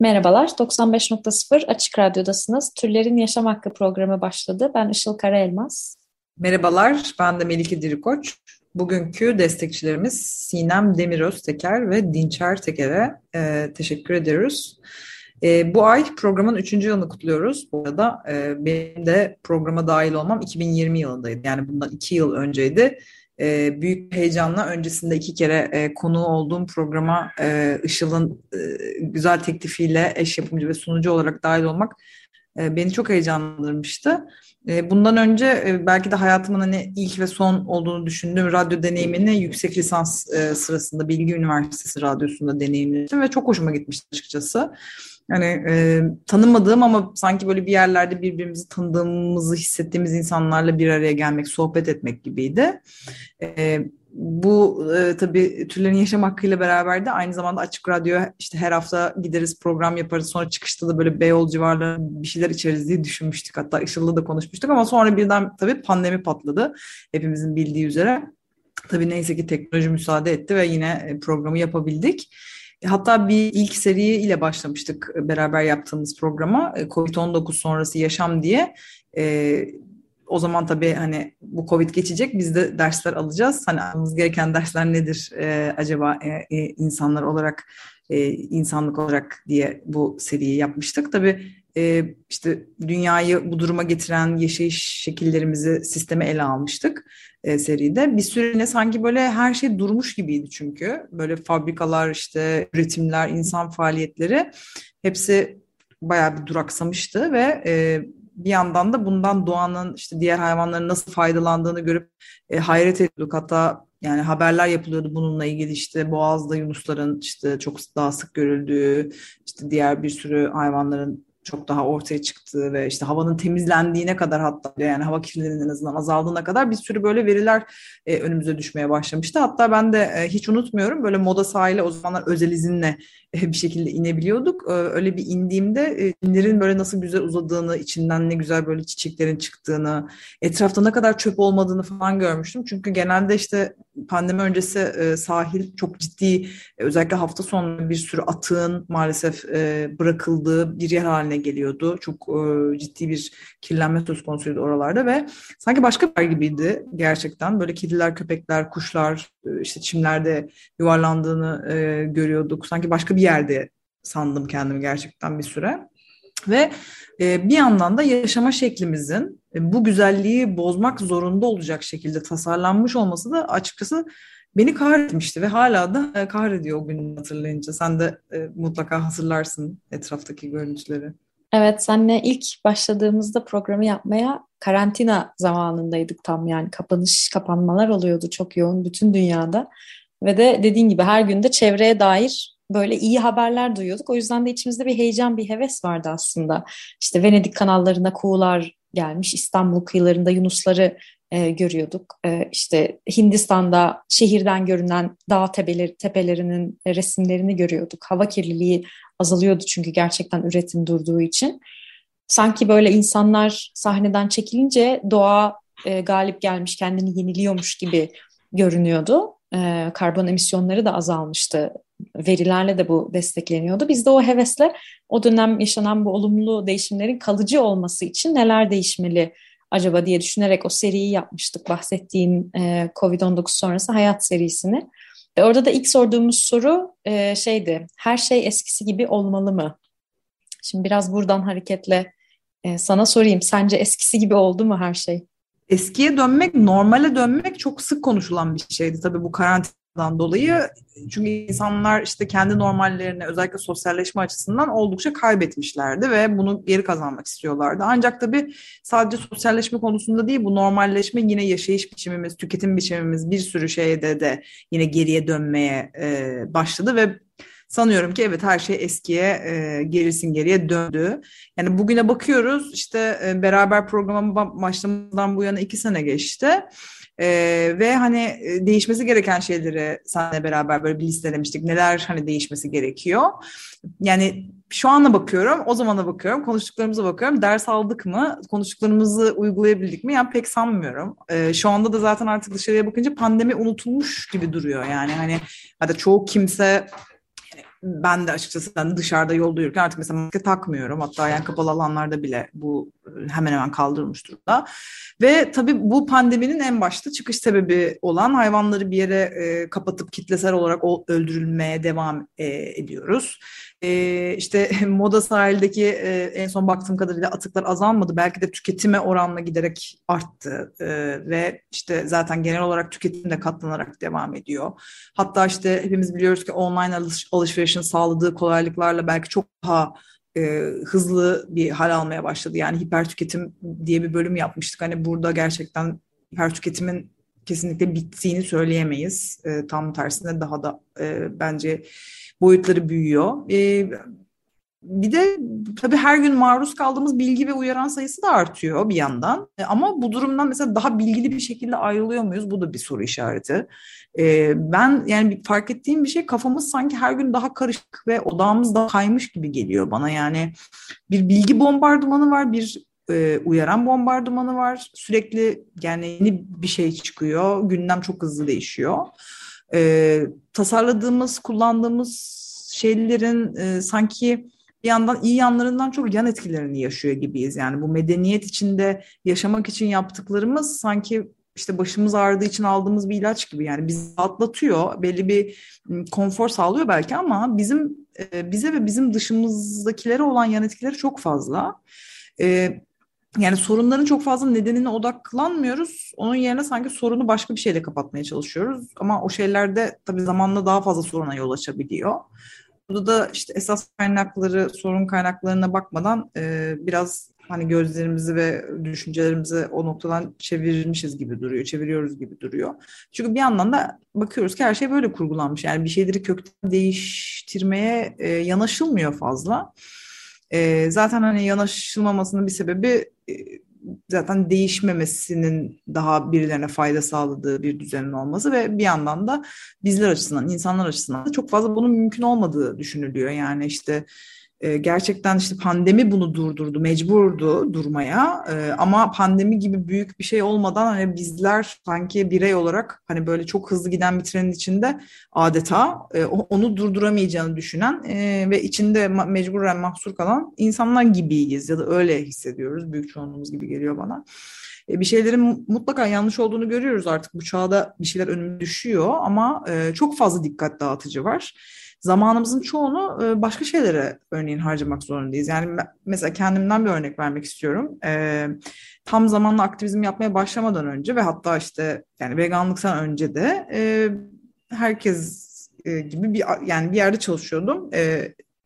Merhabalar, 95.0 Açık Radyo'dasınız. Türlerin Yaşam Hakkı programı başladı. Ben Işıl Karaelmaz. Merhabalar, ben de Melike Dirikoç. Bugünkü destekçilerimiz Sinem Demiröz Teker ve Dinçer Teker'e e, teşekkür ediyoruz. E, bu ay programın üçüncü yılını kutluyoruz. Bu arada e, benim de programa dahil olmam 2020 yılındaydı. Yani bundan iki yıl önceydi. E, büyük heyecanla öncesinde iki kere e, konuğu olduğum programa e, Işıl'ın e, güzel teklifiyle eş yapımcı ve sunucu olarak dahil olmak e, beni çok heyecanlandırmıştı. E, Bundan önce e, belki de hayatımın hani ilk ve son olduğunu düşündüğüm radyo deneyimini yüksek lisans e, sırasında Bilgi Üniversitesi Radyosu'nda deneyimledim ve çok hoşuma gitmişti açıkçası. Yani e, tanımadığım ama sanki böyle bir yerlerde birbirimizi tanıdığımızı hissettiğimiz insanlarla bir araya gelmek, sohbet etmek gibiydi. E, bu e, tabii türlerin yaşam hakkıyla beraber de aynı zamanda Açık Radyo işte her hafta gideriz program yaparız sonra çıkışta da böyle Beyoğlu civarlarında bir şeyler içeriz diye düşünmüştük. Hatta Işıl'la da konuşmuştuk ama sonra birden tabii pandemi patladı hepimizin bildiği üzere. Tabii neyse ki teknoloji müsaade etti ve yine programı yapabildik. Hatta bir ilk seri ile başlamıştık e, beraber yaptığımız programa e, Covid-19 sonrası yaşam diye. E, o zaman tabii hani bu Covid geçecek biz de dersler alacağız. Hani almamız gereken dersler nedir acaba insanlar olarak, insanlık olarak diye bu seriyi yapmıştık. Tabii işte dünyayı bu duruma getiren yaşayış şekillerimizi sisteme ele almıştık e, seride. Bir süreliğine sanki böyle her şey durmuş gibiydi çünkü. Böyle fabrikalar işte üretimler, insan faaliyetleri hepsi bayağı bir duraksamıştı ve e, bir yandan da bundan doğanın işte diğer hayvanların nasıl faydalandığını görüp e, hayret ediyorduk. Hatta yani haberler yapılıyordu bununla ilgili işte Boğaz'da yunusların işte çok daha sık görüldüğü, işte diğer bir sürü hayvanların çok daha ortaya çıktığı ve işte havanın temizlendiğine kadar hatta yani hava kirliliğinin en azından azaldığına kadar bir sürü böyle veriler e, önümüze düşmeye başlamıştı. Hatta ben de e, hiç unutmuyorum böyle moda sahile o zamanlar özel izinle bir şekilde inebiliyorduk. E, öyle bir indiğimde e, inlerin böyle nasıl güzel uzadığını, içinden ne güzel böyle çiçeklerin çıktığını, etrafta ne kadar çöp olmadığını falan görmüştüm. Çünkü genelde işte pandemi öncesi e, sahil çok ciddi e, özellikle hafta sonu bir sürü atığın maalesef bırakıldığı bir yer haline geliyordu. Çok ciddi bir kirlenme söz konusuydu oralarda ve sanki başka bir yer gibiydi gerçekten. Böyle kediler, köpekler, kuşlar işte çimlerde yuvarlandığını e, görüyorduk. Sanki başka bir yerde sandım kendimi gerçekten bir süre. Ve e, bir yandan da yaşama şeklimizin e, bu güzelliği bozmak zorunda olacak şekilde tasarlanmış olması da açıkçası beni kahretmişti ve hala da e, kahrediyor o günü hatırlayınca. Sen de e, mutlaka hatırlarsın etraftaki görüntüleri. Evet, seninle ilk başladığımızda programı yapmaya karantina zamanındaydık tam yani kapanış, kapanmalar oluyordu çok yoğun bütün dünyada. Ve de dediğin gibi her günde çevreye dair böyle iyi haberler duyuyorduk. O yüzden de içimizde bir heyecan, bir heves vardı aslında. İşte Venedik kanallarına kuğular gelmiş, İstanbul kıyılarında yunusları e, görüyorduk. E, işte Hindistan'da şehirden görünen dağ tepeleri, tepelerinin resimlerini görüyorduk. Hava kirliliği azalıyordu çünkü gerçekten üretim durduğu için. Sanki böyle insanlar sahneden çekilince doğa e, galip gelmiş, kendini yeniliyormuş gibi görünüyordu. E, karbon emisyonları da azalmıştı. Verilerle de bu destekleniyordu. Biz de o hevesle o dönem yaşanan bu olumlu değişimlerin kalıcı olması için neler değişmeli acaba diye düşünerek o seriyi yapmıştık. Bahsettiğin e, Covid-19 sonrası hayat serisini. E, orada da ilk sorduğumuz soru e, şeydi, her şey eskisi gibi olmalı mı? Şimdi biraz buradan hareketle e, sana sorayım, sence eskisi gibi oldu mu her şey? Eskiye dönmek, normale dönmek çok sık konuşulan bir şeydi tabii bu karantinadan dolayı. Çünkü insanlar işte kendi normallerini özellikle sosyalleşme açısından oldukça kaybetmişlerdi ve bunu geri kazanmak istiyorlardı. Ancak tabii sadece sosyalleşme konusunda değil bu normalleşme yine yaşayış biçimimiz, tüketim biçimimiz bir sürü şeyde de yine geriye dönmeye e, başladı ve sanıyorum ki evet her şey eskiye e, gerisin geriye döndü. Yani bugüne bakıyoruz işte e, beraber programa başlamadan bu yana iki sene geçti. Ee, ve hani e, değişmesi gereken şeyleri seninle beraber böyle bir listelemiştik. Neler hani değişmesi gerekiyor. Yani şu ana bakıyorum, o zamana bakıyorum, konuştuklarımıza bakıyorum. Ders aldık mı, konuştuklarımızı uygulayabildik mi? Yani pek sanmıyorum. Ee, şu anda da zaten artık dışarıya bakınca pandemi unutulmuş gibi duruyor. Yani hani hatta çoğu kimse ben de açıkçası ben dışarıda yolda yürürken artık mesela maske takmıyorum. Hatta yani kapalı alanlarda bile bu e, hemen hemen kaldırılmış durumda. Ve tabii bu pandeminin en başta çıkış sebebi olan hayvanları bir yere e, kapatıp kitlesel olarak öldürülmeye devam e, ediyoruz. E, işte moda sahildeki e, en son baktığım kadarıyla atıklar azalmadı. Belki de tüketime oranla giderek arttı e, ve işte zaten genel olarak tüketim de katlanarak devam ediyor. Hatta işte hepimiz biliyoruz ki online alış alışverişin sağladığı kolaylıklarla belki çok daha e, hızlı bir hal almaya başladı. Yani hiper tüketim diye bir bölüm yapmıştık. Hani burada gerçekten hiper tüketimin kesinlikle bittiğini söyleyemeyiz. E, tam tersine daha da e, bence boyutları büyüyor. E, bir de tabii her gün maruz kaldığımız bilgi ve uyaran sayısı da artıyor bir yandan. E, ama bu durumdan mesela daha bilgili bir şekilde ayrılıyor muyuz? Bu da bir soru işareti. E, ben yani fark ettiğim bir şey kafamız sanki her gün daha karışık ve odağımız daha kaymış gibi geliyor bana. Yani bir bilgi bombardımanı var, bir e, uyaran bombardımanı var. Sürekli yani yeni bir şey çıkıyor. Gündem çok hızlı değişiyor. Tasarladığımız, kullandığımız şeylerin e, sanki bir yandan iyi yanlarından çok yan etkilerini yaşıyor gibiyiz. Yani bu medeniyet içinde yaşamak için yaptıklarımız sanki işte başımız ağrıdığı için aldığımız bir ilaç gibi yani bizi atlatıyor belli bir konfor sağlıyor belki ama bizim bize ve bizim dışımızdakilere olan yan etkileri çok fazla. Yani sorunların çok fazla nedenine odaklanmıyoruz. Onun yerine sanki sorunu başka bir şeyle kapatmaya çalışıyoruz. Ama o şeylerde tabii zamanla daha fazla soruna yol açabiliyor. Burada da işte esas kaynakları, sorun kaynaklarına bakmadan e, biraz hani gözlerimizi ve düşüncelerimizi o noktadan çevirmişiz gibi duruyor, çeviriyoruz gibi duruyor. Çünkü bir yandan da bakıyoruz ki her şey böyle kurgulanmış. Yani bir şeyleri kökten değiştirmeye e, yanaşılmıyor fazla. E, zaten hani yanaşılmamasının bir sebebi e, zaten değişmemesinin daha birilerine fayda sağladığı bir düzenin olması ve bir yandan da bizler açısından, insanlar açısından da çok fazla bunun mümkün olmadığı düşünülüyor. Yani işte e, gerçekten işte pandemi bunu durdurdu, mecburdu durmaya. E, ama pandemi gibi büyük bir şey olmadan hani bizler sanki birey olarak hani böyle çok hızlı giden bir trenin içinde adeta e, onu durduramayacağını düşünen e, ve içinde ma- mecburen mahsur kalan insanlar gibiyiz ya da öyle hissediyoruz. Büyük çoğunluğumuz gibi geliyor bana bir şeylerin mutlaka yanlış olduğunu görüyoruz artık bu çağda bir şeyler önüme düşüyor ama e, çok fazla dikkat dağıtıcı var zamanımızın çoğunu e, başka şeylere örneğin harcamak zorundayız. Yani mesela kendimden bir örnek vermek istiyorum. E, tam zamanlı aktivizm yapmaya başlamadan önce ve hatta işte yani veganlıktan önce de e, herkes gibi bir yani bir yerde çalışıyordum.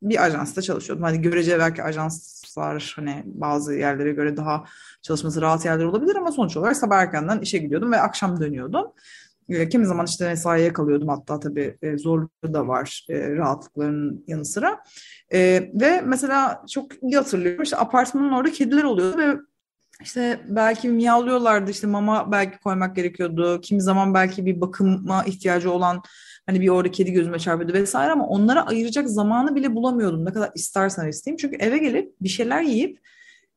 bir ajansta çalışıyordum. Hani görece belki ajanslar hani bazı yerlere göre daha çalışması rahat yerler olabilir ama sonuç olarak sabah erkenden işe gidiyordum ve akşam dönüyordum. E, kimi zaman işte mesaiye kalıyordum hatta tabii e, zorluğu da var e, rahatlıklarının yanı sıra. E, ve mesela çok iyi hatırlıyorum işte apartmanın orada kediler oluyordu ve işte belki miyavlıyorlardı işte mama belki koymak gerekiyordu. Kimi zaman belki bir bakıma ihtiyacı olan hani bir orada kedi gözüme çarpıyordu vesaire ama onlara ayıracak zamanı bile bulamıyordum ne kadar istersen isteyeyim. Çünkü eve gelip bir şeyler yiyip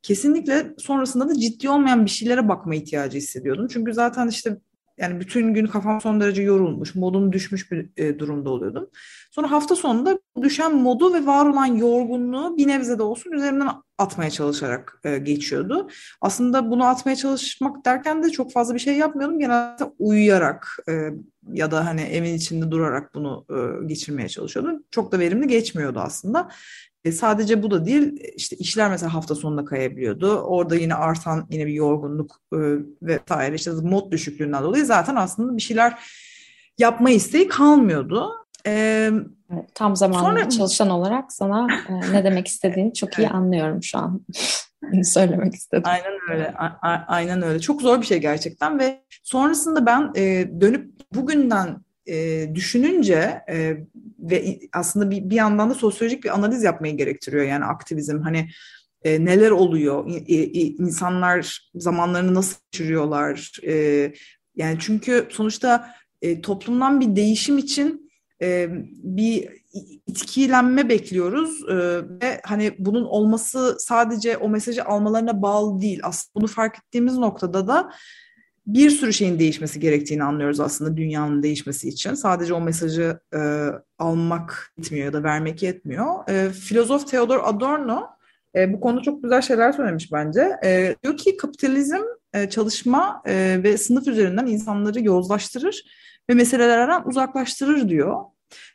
kesinlikle sonrasında da ciddi olmayan bir şeylere bakma ihtiyacı hissediyordum. Çünkü zaten işte yani bütün gün kafam son derece yorulmuş, modum düşmüş bir e, durumda oluyordum. Sonra hafta sonunda düşen modu ve var olan yorgunluğu bir nebze de olsun üzerinden atmaya çalışarak e, geçiyordu. Aslında bunu atmaya çalışmak derken de çok fazla bir şey yapmıyordum. Genelde uyuyarak e, ya da hani evin içinde durarak bunu e, geçirmeye çalışıyordum. Çok da verimli geçmiyordu aslında. E, sadece bu da değil, işte işler mesela hafta sonunda kayabiliyordu. Orada yine artan yine bir yorgunluk e, vesaire işte mod düşüklüğünden dolayı zaten aslında bir şeyler yapma isteği kalmıyordu. E, Tam zamanlı sonra, çalışan olarak sana e, ne demek istediğini çok iyi anlıyorum şu an. söylemek istedim. Aynen öyle. A- aynen öyle. Çok zor bir şey gerçekten ve sonrasında ben e, dönüp bugünden e, düşününce e, ve aslında bir, bir yandan da sosyolojik bir analiz yapmayı gerektiriyor yani aktivizm. Hani e, neler oluyor, e, e, insanlar zamanlarını nasıl geçiriyorlar. E, yani çünkü sonuçta e, toplumdan bir değişim için e, bir itkilenme bekliyoruz e, ve hani bunun olması sadece o mesajı almalarına bağlı değil. Aslında bunu fark ettiğimiz noktada da bir sürü şeyin değişmesi gerektiğini anlıyoruz aslında dünyanın değişmesi için. Sadece o mesajı e, almak yetmiyor ya da vermek yetmiyor. E, filozof Theodor Adorno e, bu konuda çok güzel şeyler söylemiş bence. E, diyor ki kapitalizm e, çalışma e, ve sınıf üzerinden insanları yozlaştırır ve meselelerden uzaklaştırır diyor.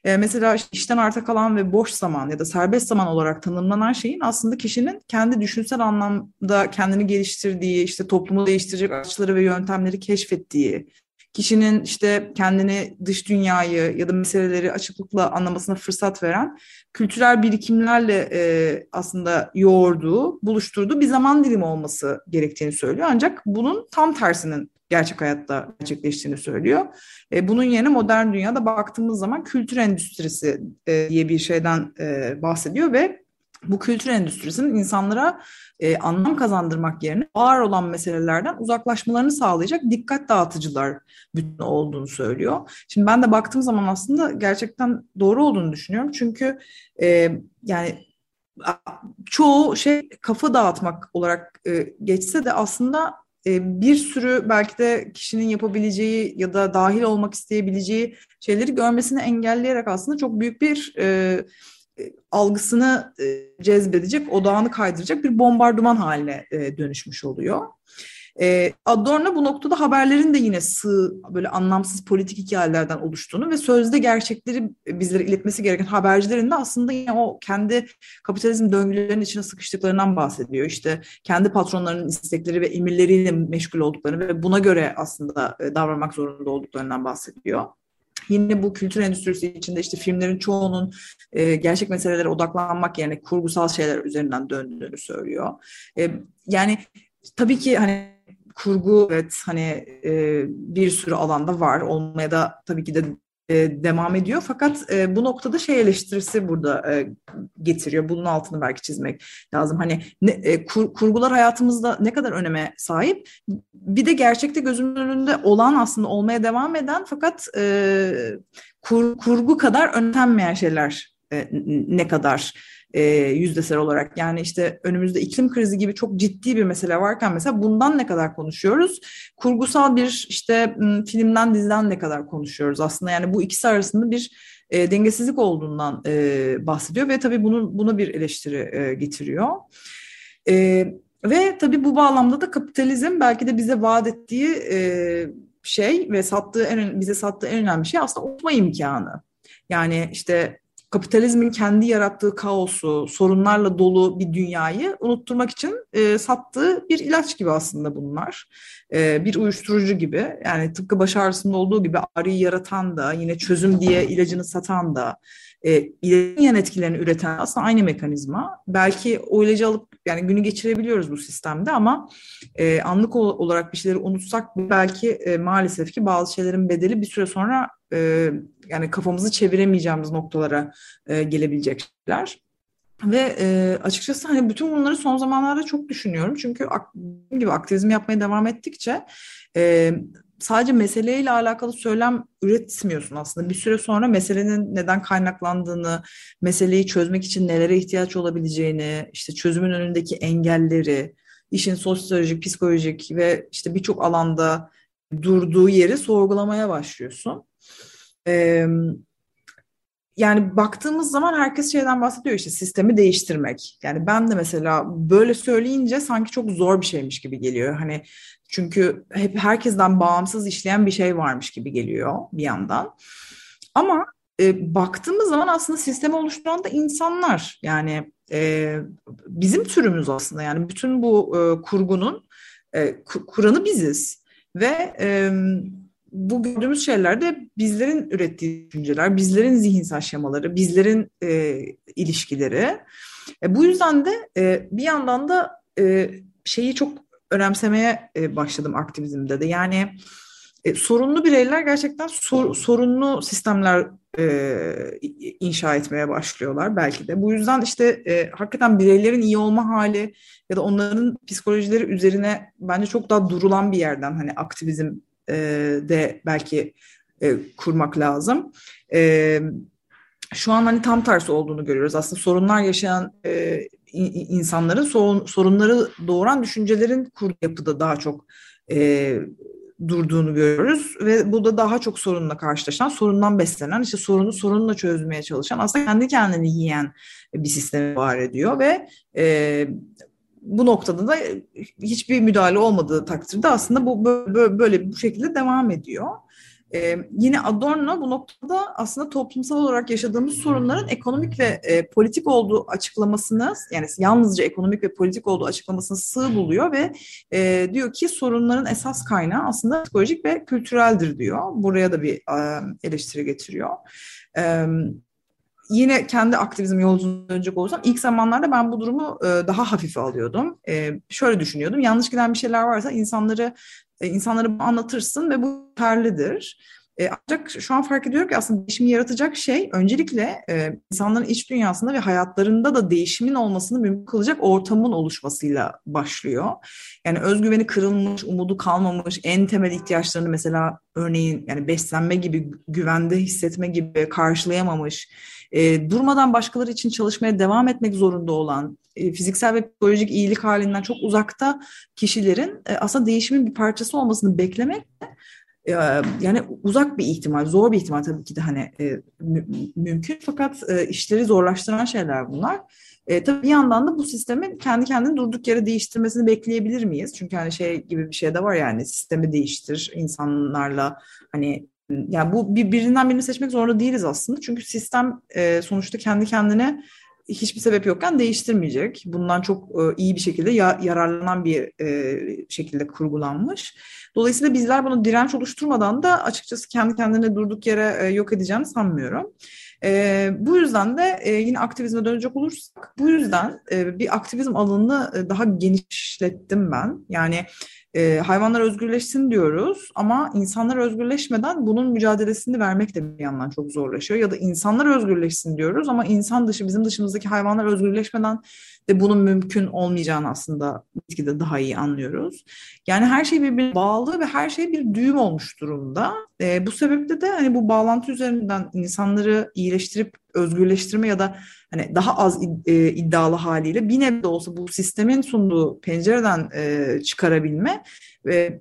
E, mesela işten arta kalan ve boş zaman ya da serbest zaman olarak tanımlanan şeyin aslında kişinin kendi düşünsel anlamda kendini geliştirdiği, işte toplumu değiştirecek açıları ve yöntemleri keşfettiği, kişinin işte kendini dış dünyayı ya da meseleleri açıklıkla anlamasına fırsat veren kültürel birikimlerle e, aslında yoğurduğu, buluşturduğu bir zaman dilimi olması gerektiğini söylüyor. Ancak bunun tam tersinin gerçek hayatta gerçekleştiğini söylüyor. E, bunun yerine modern dünyada baktığımız zaman kültür endüstrisi e, diye bir şeyden e, bahsediyor ve bu kültür endüstrisinin insanlara e, anlam kazandırmak yerine var olan meselelerden uzaklaşmalarını sağlayacak dikkat dağıtıcılar bütün olduğunu söylüyor. Şimdi ben de baktığım zaman aslında gerçekten doğru olduğunu düşünüyorum. Çünkü e, yani çoğu şey kafa dağıtmak olarak e, geçse de aslında bir sürü belki de kişinin yapabileceği ya da dahil olmak isteyebileceği şeyleri görmesini engelleyerek aslında çok büyük bir e, e algısını e, cezbedecek, odağını kaydıracak bir bombardıman haline e, dönüşmüş oluyor. E, Adorno bu noktada haberlerin de yine sığ, böyle anlamsız politik hikayelerden oluştuğunu ve sözde gerçekleri bizlere iletmesi gereken habercilerin de aslında yine o kendi kapitalizm döngülerinin içine sıkıştıklarından bahsediyor. İşte kendi patronlarının istekleri ve emirleriyle meşgul olduklarını ve buna göre aslında e, davranmak zorunda olduklarından bahsediyor. Yine bu kültür endüstrisi içinde işte filmlerin çoğunun e, gerçek meselelere odaklanmak yerine kurgusal şeyler üzerinden döndüğünü söylüyor. E, yani tabii ki hani kurgu evet hani e, bir sürü alanda var olmaya da tabii ki de e, devam ediyor. Fakat e, bu noktada şey eleştirisi burada e, getiriyor. Bunun altını belki çizmek lazım. Hani ne, e, kur, kurgular hayatımızda ne kadar öneme sahip? Bir de gerçekte gözümün önünde olan aslında olmaya devam eden fakat e, kur, kurgu kadar önemlenmeyen şeyler e, ne kadar e, yüzdesel olarak. Yani işte önümüzde iklim krizi gibi çok ciddi bir mesele varken mesela bundan ne kadar konuşuyoruz? Kurgusal bir işte filmden diziden ne kadar konuşuyoruz aslında? Yani bu ikisi arasında bir e, dengesizlik olduğundan e, bahsediyor ve tabii bunu, buna bir eleştiri e, getiriyor. E, ve tabii bu bağlamda da kapitalizm belki de bize vaat ettiği e, şey ve sattığı en bize sattığı en önemli şey aslında okuma imkanı. Yani işte kapitalizmin kendi yarattığı kaosu, sorunlarla dolu bir dünyayı unutturmak için e, sattığı bir ilaç gibi aslında bunlar. E, bir uyuşturucu gibi. Yani tıpkı baş ağrısında olduğu gibi ağrıyı yaratan da, yine çözüm diye ilacını satan da, e, ilacın yan etkilerini üreten aslında aynı mekanizma. Belki o ilacı alıp yani günü geçirebiliyoruz bu sistemde ama e, anlık olarak bir şeyleri unutsak belki e, maalesef ki bazı şeylerin bedeli bir süre sonra e, yani kafamızı çeviremeyeceğimiz noktalara e, gelebilecek şeyler. Ve e, açıkçası hani bütün bunları son zamanlarda çok düşünüyorum. Çünkü ak gibi aktivizm yapmaya devam ettikçe e, sadece meseleyle alakalı söylem üretmiyorsun aslında. Bir süre sonra meselenin neden kaynaklandığını, meseleyi çözmek için nelere ihtiyaç olabileceğini, işte çözümün önündeki engelleri, işin sosyolojik, psikolojik ve işte birçok alanda durduğu yeri sorgulamaya başlıyorsun. Ee, yani baktığımız zaman herkes şeyden bahsediyor işte sistemi değiştirmek. Yani ben de mesela böyle söyleyince sanki çok zor bir şeymiş gibi geliyor. Hani çünkü hep herkesten bağımsız işleyen bir şey varmış gibi geliyor bir yandan. Ama e, baktığımız zaman aslında sistemi oluşturan da insanlar. Yani e, bizim türümüz aslında. Yani bütün bu e, kurgunun e, kuranı biziz. Ve e, bu gördüğümüz şeyler de bizlerin ürettiği düşünceler, bizlerin zihinsel şemaları, bizlerin e, ilişkileri. E, bu yüzden de e, bir yandan da e, şeyi çok önemsemeye e, başladım aktivizmde de. Yani E, sorunlu bireyler gerçekten sor, sorunlu sistemler e, inşa etmeye başlıyorlar belki de. Bu yüzden işte e, hakikaten bireylerin iyi olma hali ya da onların psikolojileri üzerine bence çok daha durulan bir yerden hani aktivizm e, de belki e, kurmak lazım. E, şu an hani tam tersi olduğunu görüyoruz. Aslında sorunlar yaşayan insanların sorun, sorunları doğuran düşüncelerin kur yapıda daha çok durduğunu görüyoruz ve bu da daha çok sorunla karşılaşan, sorundan beslenen, işte sorunu sorunla çözmeye çalışan, aslında kendi kendini yiyen bir sistemi var ediyor ve e, bu noktada da hiçbir müdahale olmadığı takdirde aslında bu böyle, böyle bu şekilde devam ediyor. Ee, yine Adorno bu noktada aslında toplumsal olarak yaşadığımız sorunların ekonomik ve e, politik olduğu açıklamasını yani yalnızca ekonomik ve politik olduğu açıklamasını sığ buluyor ve e, diyor ki sorunların esas kaynağı aslında psikolojik ve kültüreldir diyor. Buraya da bir e, eleştiri getiriyor. Evet yine kendi aktivizm yolculuğuna dönecek olursam ilk zamanlarda ben bu durumu e, daha hafife alıyordum. E, şöyle düşünüyordum. Yanlış giden bir şeyler varsa insanları e, insanlara anlatırsın ve bu yeterlidir. E, ancak şu an fark ediyorum ki aslında değişimi yaratacak şey öncelikle insanların iç dünyasında ve hayatlarında da değişimin olmasını mümkün kılacak ortamın oluşmasıyla başlıyor. Yani özgüveni kırılmış, umudu kalmamış, en temel ihtiyaçlarını mesela örneğin yani beslenme gibi, güvende hissetme gibi karşılayamamış, e, durmadan başkaları için çalışmaya devam etmek zorunda olan, e, fiziksel ve psikolojik iyilik halinden çok uzakta kişilerin e, aslında değişimin bir parçası olmasını beklemek e, yani uzak bir ihtimal, zor bir ihtimal tabii ki de hani e, mü mümkün fakat e, işleri zorlaştıran şeyler bunlar. E, tabii bir yandan da bu sistemin kendi kendini durduk yere değiştirmesini bekleyebilir miyiz? Çünkü hani şey gibi bir şey de var yani sistemi değiştir insanlarla hani yani bu bir, birinden birini seçmek zorunda değiliz aslında. Çünkü sistem e, sonuçta kendi kendine hiçbir sebep yokken değiştirmeyecek. Bundan çok e, iyi bir şekilde ya, yararlanan bir e, şekilde kurgulanmış. Dolayısıyla bizler bunu direnç oluşturmadan da açıkçası kendi kendine durduk yere e, yok edeceğini sanmıyorum. E, bu yüzden de e, yine aktivizme dönecek olursak bu yüzden e, bir aktivizm alanını e, daha genişlettim ben. Yani e, hayvanlar özgürleşsin diyoruz ama insanlar özgürleşmeden bunun mücadelesini vermek de bir yandan çok zorlaşıyor. Ya da insanlar özgürleşsin diyoruz ama insan dışı bizim dışımızdaki hayvanlar özgürleşmeden de bunun mümkün olmayacağını aslında gitgide daha iyi anlıyoruz. Yani her şey birbirine bağlı ve her şey bir düğüm olmuş durumda. E, bu sebeple de hani bu bağlantı üzerinden insanları iyileştirip özgürleştirme ya da hani daha az e, iddialı haliyle bir nebze olsa bu sistemin sunduğu pencereden e, çıkarabilme ve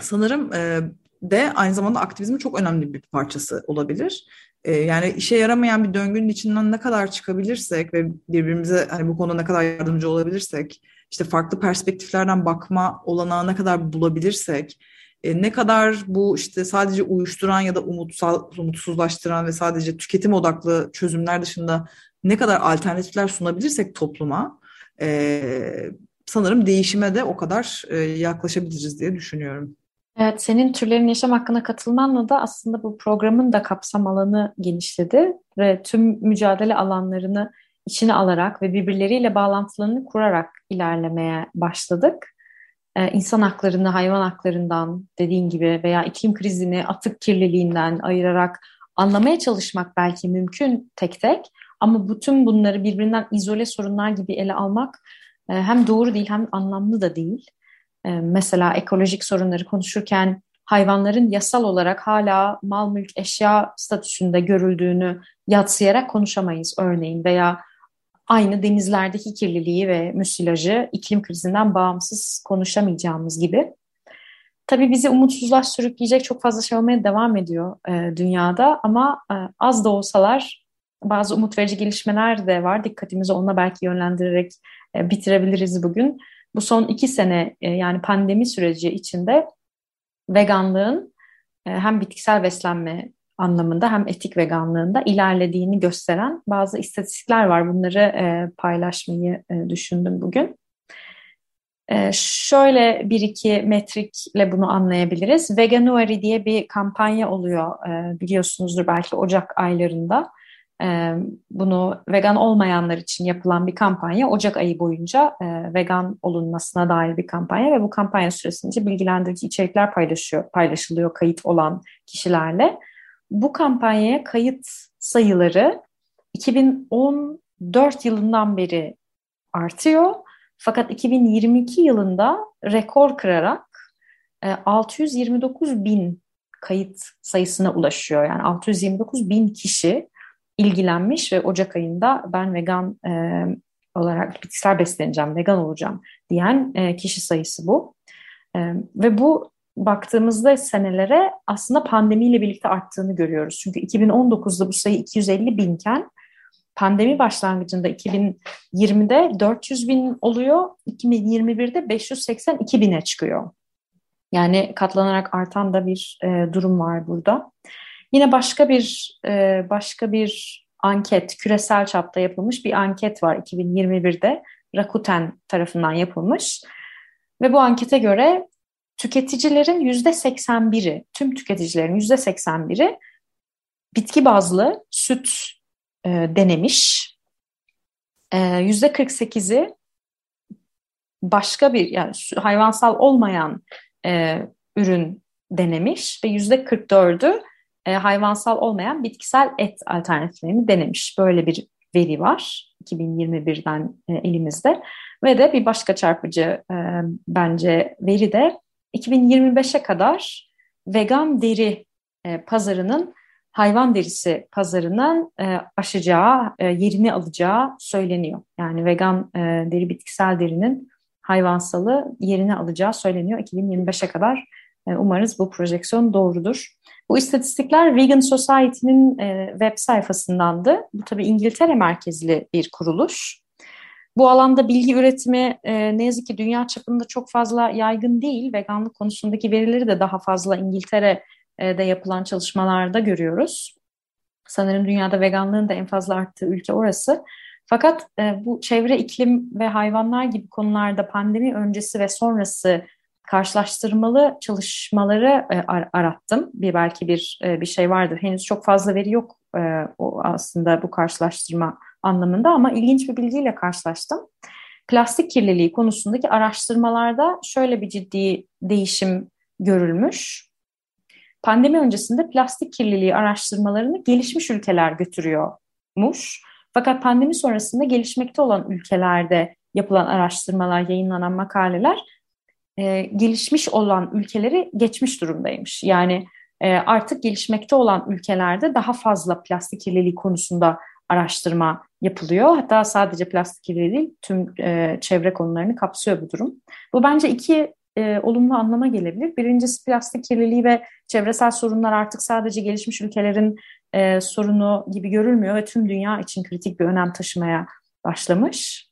sanırım e, de aynı zamanda aktivizmin çok önemli bir parçası olabilir. E, yani işe yaramayan bir döngünün içinden ne kadar çıkabilirsek ve birbirimize hani bu konuda ne kadar yardımcı olabilirsek, işte farklı perspektiflerden bakma olanağı ne kadar bulabilirsek, e, ne kadar bu işte sadece uyuşturan ya da umutsal, umutsuzlaştıran ve sadece tüketim odaklı çözümler dışında ne kadar alternatifler sunabilirsek topluma e, sanırım değişime de o kadar e, yaklaşabiliriz diye düşünüyorum. Evet, senin türlerin yaşam hakkına katılmanla da aslında bu programın da kapsam alanı genişledi ve tüm mücadele alanlarını içine alarak ve birbirleriyle bağlantılarını kurarak ilerlemeye başladık. Ee, insan haklarını hayvan haklarından dediğin gibi veya iklim krizini atık kirliliğinden ayırarak anlamaya çalışmak belki mümkün tek tek ama bütün bunları birbirinden izole sorunlar gibi ele almak e, hem doğru değil hem anlamlı da değil. E, mesela ekolojik sorunları konuşurken hayvanların yasal olarak hala mal mülk eşya statüsünde görüldüğünü yatsıyarak konuşamayız örneğin veya aynı denizlerdeki kirliliği ve müsilajı iklim krizinden bağımsız konuşamayacağımız gibi. Tabii bizi umutsuzluğa sürükleyecek çok fazla şey olmaya devam ediyor e, dünyada ama e, az da olsalar bazı umut verici gelişmeler de var. Dikkatimizi onunla belki yönlendirerek e, bitirebiliriz bugün. Bu son iki sene e, yani pandemi süreci içinde veganlığın e, hem bitkisel beslenme anlamında hem etik veganlığında ilerlediğini gösteren bazı istatistikler var. Bunları e, paylaşmayı düşündüm bugün. Şöyle bir iki metrikle bunu anlayabiliriz. Veganuary diye bir kampanya oluyor biliyorsunuzdur belki Ocak aylarında. Bunu vegan olmayanlar için yapılan bir kampanya. Ocak ayı boyunca vegan olunmasına dair bir kampanya ve bu kampanya süresince bilgilendirici içerikler paylaşıyor, paylaşılıyor kayıt olan kişilerle. Bu kampanyaya kayıt sayıları 2014 yılından beri artıyor. Fakat 2022 yılında rekor kırarak 629 e, bin kayıt sayısına ulaşıyor. Yani 629 bin kişi ilgilenmiş ve Ocak ayında ben vegan e, olarak bitkisel besleneceğim, vegan olacağım diyen e, kişi sayısı bu. E, ve bu baktığımızda senelere aslında pandemiyle birlikte arttığını görüyoruz. Çünkü 2019'da bu sayı 250 binken pandemi başlangıcında 2020'de 400 bin oluyor, 2021'de 582 bine çıkıyor. Yani katlanarak artan da bir e, durum var burada. Yine başka bir e, başka bir anket, küresel çapta yapılmış bir anket var 2021'de Rakuten tarafından yapılmış. Ve bu ankete göre tüketicilerin yüzde 81'i, tüm tüketicilerin yüzde 81'i bitki bazlı süt e, denemiş. E, yüzde 48'i başka bir yani hayvansal olmayan e, ürün denemiş ve yüzde 44'ü e, hayvansal olmayan bitkisel et alternatiflerini denemiş. Böyle bir veri var 2021'den e, elimizde ve de bir başka çarpıcı e, bence veri de 2025'e kadar vegan deri e, pazarının hayvan derisi pazarının e, aşacağı, e, yerini alacağı söyleniyor. Yani vegan e, deri bitkisel derinin hayvansalı yerini alacağı söyleniyor 2025'e kadar. E, umarız bu projeksiyon doğrudur. Bu istatistikler Vegan Society'nin e, web sayfasındandı. Bu tabii İngiltere merkezli bir kuruluş. Bu alanda bilgi üretimi e, ne yazık ki dünya çapında çok fazla yaygın değil. Veganlık konusundaki verileri de daha fazla İngiltere'de yapılan çalışmalarda görüyoruz. Sanırım dünyada veganlığın da en fazla arttığı ülke orası. Fakat e, bu çevre, iklim ve hayvanlar gibi konularda pandemi öncesi ve sonrası karşılaştırmalı çalışmaları e, arattım. Bir belki bir e, bir şey vardır. Henüz çok fazla veri yok e, o aslında bu karşılaştırma anlamında ama ilginç bir bilgiyle karşılaştım. Plastik kirliliği konusundaki araştırmalarda şöyle bir ciddi değişim görülmüş. Pandemi öncesinde plastik kirliliği araştırmalarını gelişmiş ülkeler götürüyormuş. Fakat pandemi sonrasında gelişmekte olan ülkelerde yapılan araştırmalar, yayınlanan makaleler e, gelişmiş olan ülkeleri geçmiş durumdaymış. Yani e, artık gelişmekte olan ülkelerde daha fazla plastik kirliliği konusunda araştırma yapılıyor. Hatta sadece plastik kirliliği değil, tüm e, çevre konularını kapsıyor bu durum. Bu bence iki e, olumlu anlama gelebilir. Birincisi plastik kirliliği ve çevresel sorunlar artık sadece gelişmiş ülkelerin e, sorunu gibi görülmüyor ve tüm dünya için kritik bir önem taşımaya başlamış.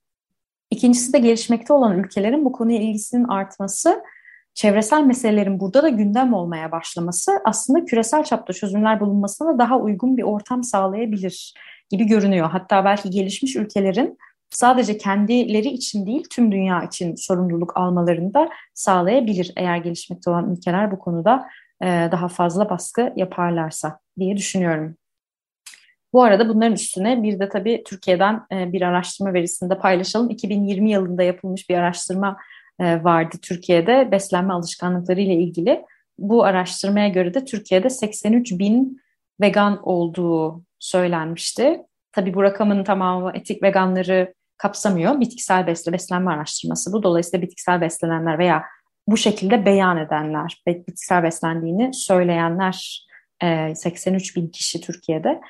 İkincisi de gelişmekte olan ülkelerin bu konuya ilgisinin artması, çevresel meselelerin burada da gündem olmaya başlaması aslında küresel çapta çözümler bulunmasına daha uygun bir ortam sağlayabilir gibi görünüyor. Hatta belki gelişmiş ülkelerin sadece kendileri için değil tüm dünya için sorumluluk almalarını da sağlayabilir eğer gelişmekte olan ülkeler bu konuda daha fazla baskı yaparlarsa diye düşünüyorum. Bu arada bunların üstüne bir de tabii Türkiye'den e, bir araştırma verisini de paylaşalım. 2020 yılında yapılmış bir araştırma e, vardı Türkiye'de beslenme alışkanlıkları ile ilgili. Bu araştırmaya göre de Türkiye'de 83 bin vegan olduğu söylenmişti. Tabii bu rakamın tamamı etik veganları kapsamıyor. Bitkisel besle, beslenme araştırması bu. Dolayısıyla bitkisel beslenenler veya bu şekilde beyan edenler, bitkisel beslendiğini söyleyenler 83 bin kişi Türkiye'de.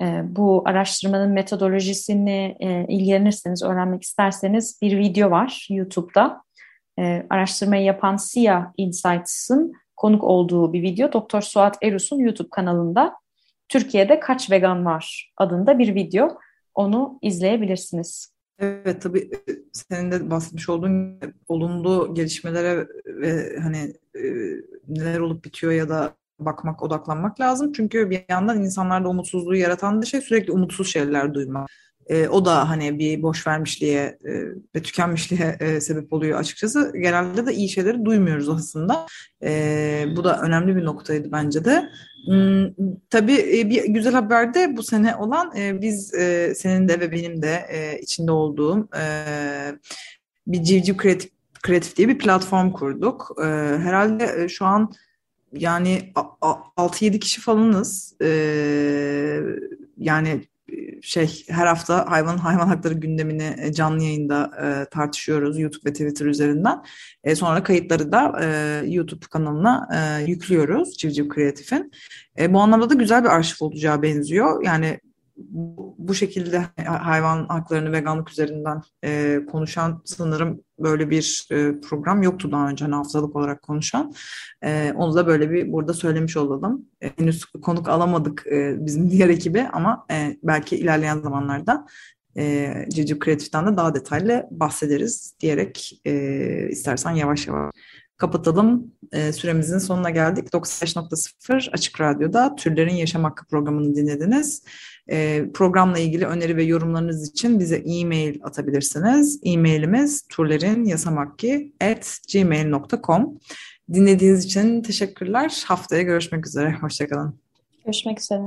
Ee, bu araştırmanın metodolojisini e, ilgilenirseniz, öğrenmek isterseniz bir video var YouTube'da. E, araştırmayı yapan SIA Insights'ın konuk olduğu bir video. Doktor Suat Erus'un YouTube kanalında Türkiye'de Kaç Vegan Var adında bir video. Onu izleyebilirsiniz. Evet tabii senin de bahsetmiş olduğun olumlu gelişmelere ve hani e, neler olup bitiyor ya da bakmak, odaklanmak lazım. Çünkü bir yandan insanlarda umutsuzluğu yaratan da şey sürekli umutsuz şeyler duymak. E, o da hani bir boş vermişliğe e, ve tükenmişliğe e, sebep oluyor açıkçası. Genelde de iyi şeyleri duymuyoruz aslında. E, bu da önemli bir noktaydı bence de. Hmm, tabii e, bir güzel haber de bu sene olan e, biz e, senin de ve benim de e, içinde olduğum e, bir Civciv Kreatif, Kreatif diye bir platform kurduk. E, herhalde e, şu an yani 6-7 kişi falanız. E, yani şey her hafta hayvan hayvan hakları gündemini e, canlı yayında e, tartışıyoruz YouTube ve Twitter üzerinden. E, sonra kayıtları da e, YouTube kanalına e, yüklüyoruz Civciv Kreatif'in. E, bu anlamda da güzel bir arşiv olacağı benziyor. Yani bu şekilde hayvan haklarını veganlık üzerinden e, konuşan sanırım böyle bir e, program yoktu daha önce hani haftalık olarak konuşan. E, onu da böyle bir burada söylemiş olalım. E, henüz konuk alamadık e, bizim diğer ekibi ama belki ilerleyen zamanlarda e, Cici Kreatif'ten de daha detaylı bahsederiz diyerek istersen yavaş yavaş kapatalım. E, süremizin sonuna geldik. 95.0 Açık Radyo'da Türlerin Yaşam Hakkı programını dinlediniz. E, programla ilgili öneri ve yorumlarınız için bize e-mail atabilirsiniz. E-mailimiz turlerinyasamakki.gmail.com Dinlediğiniz için teşekkürler. Haftaya görüşmek üzere. Hoşçakalın. Görüşmek üzere.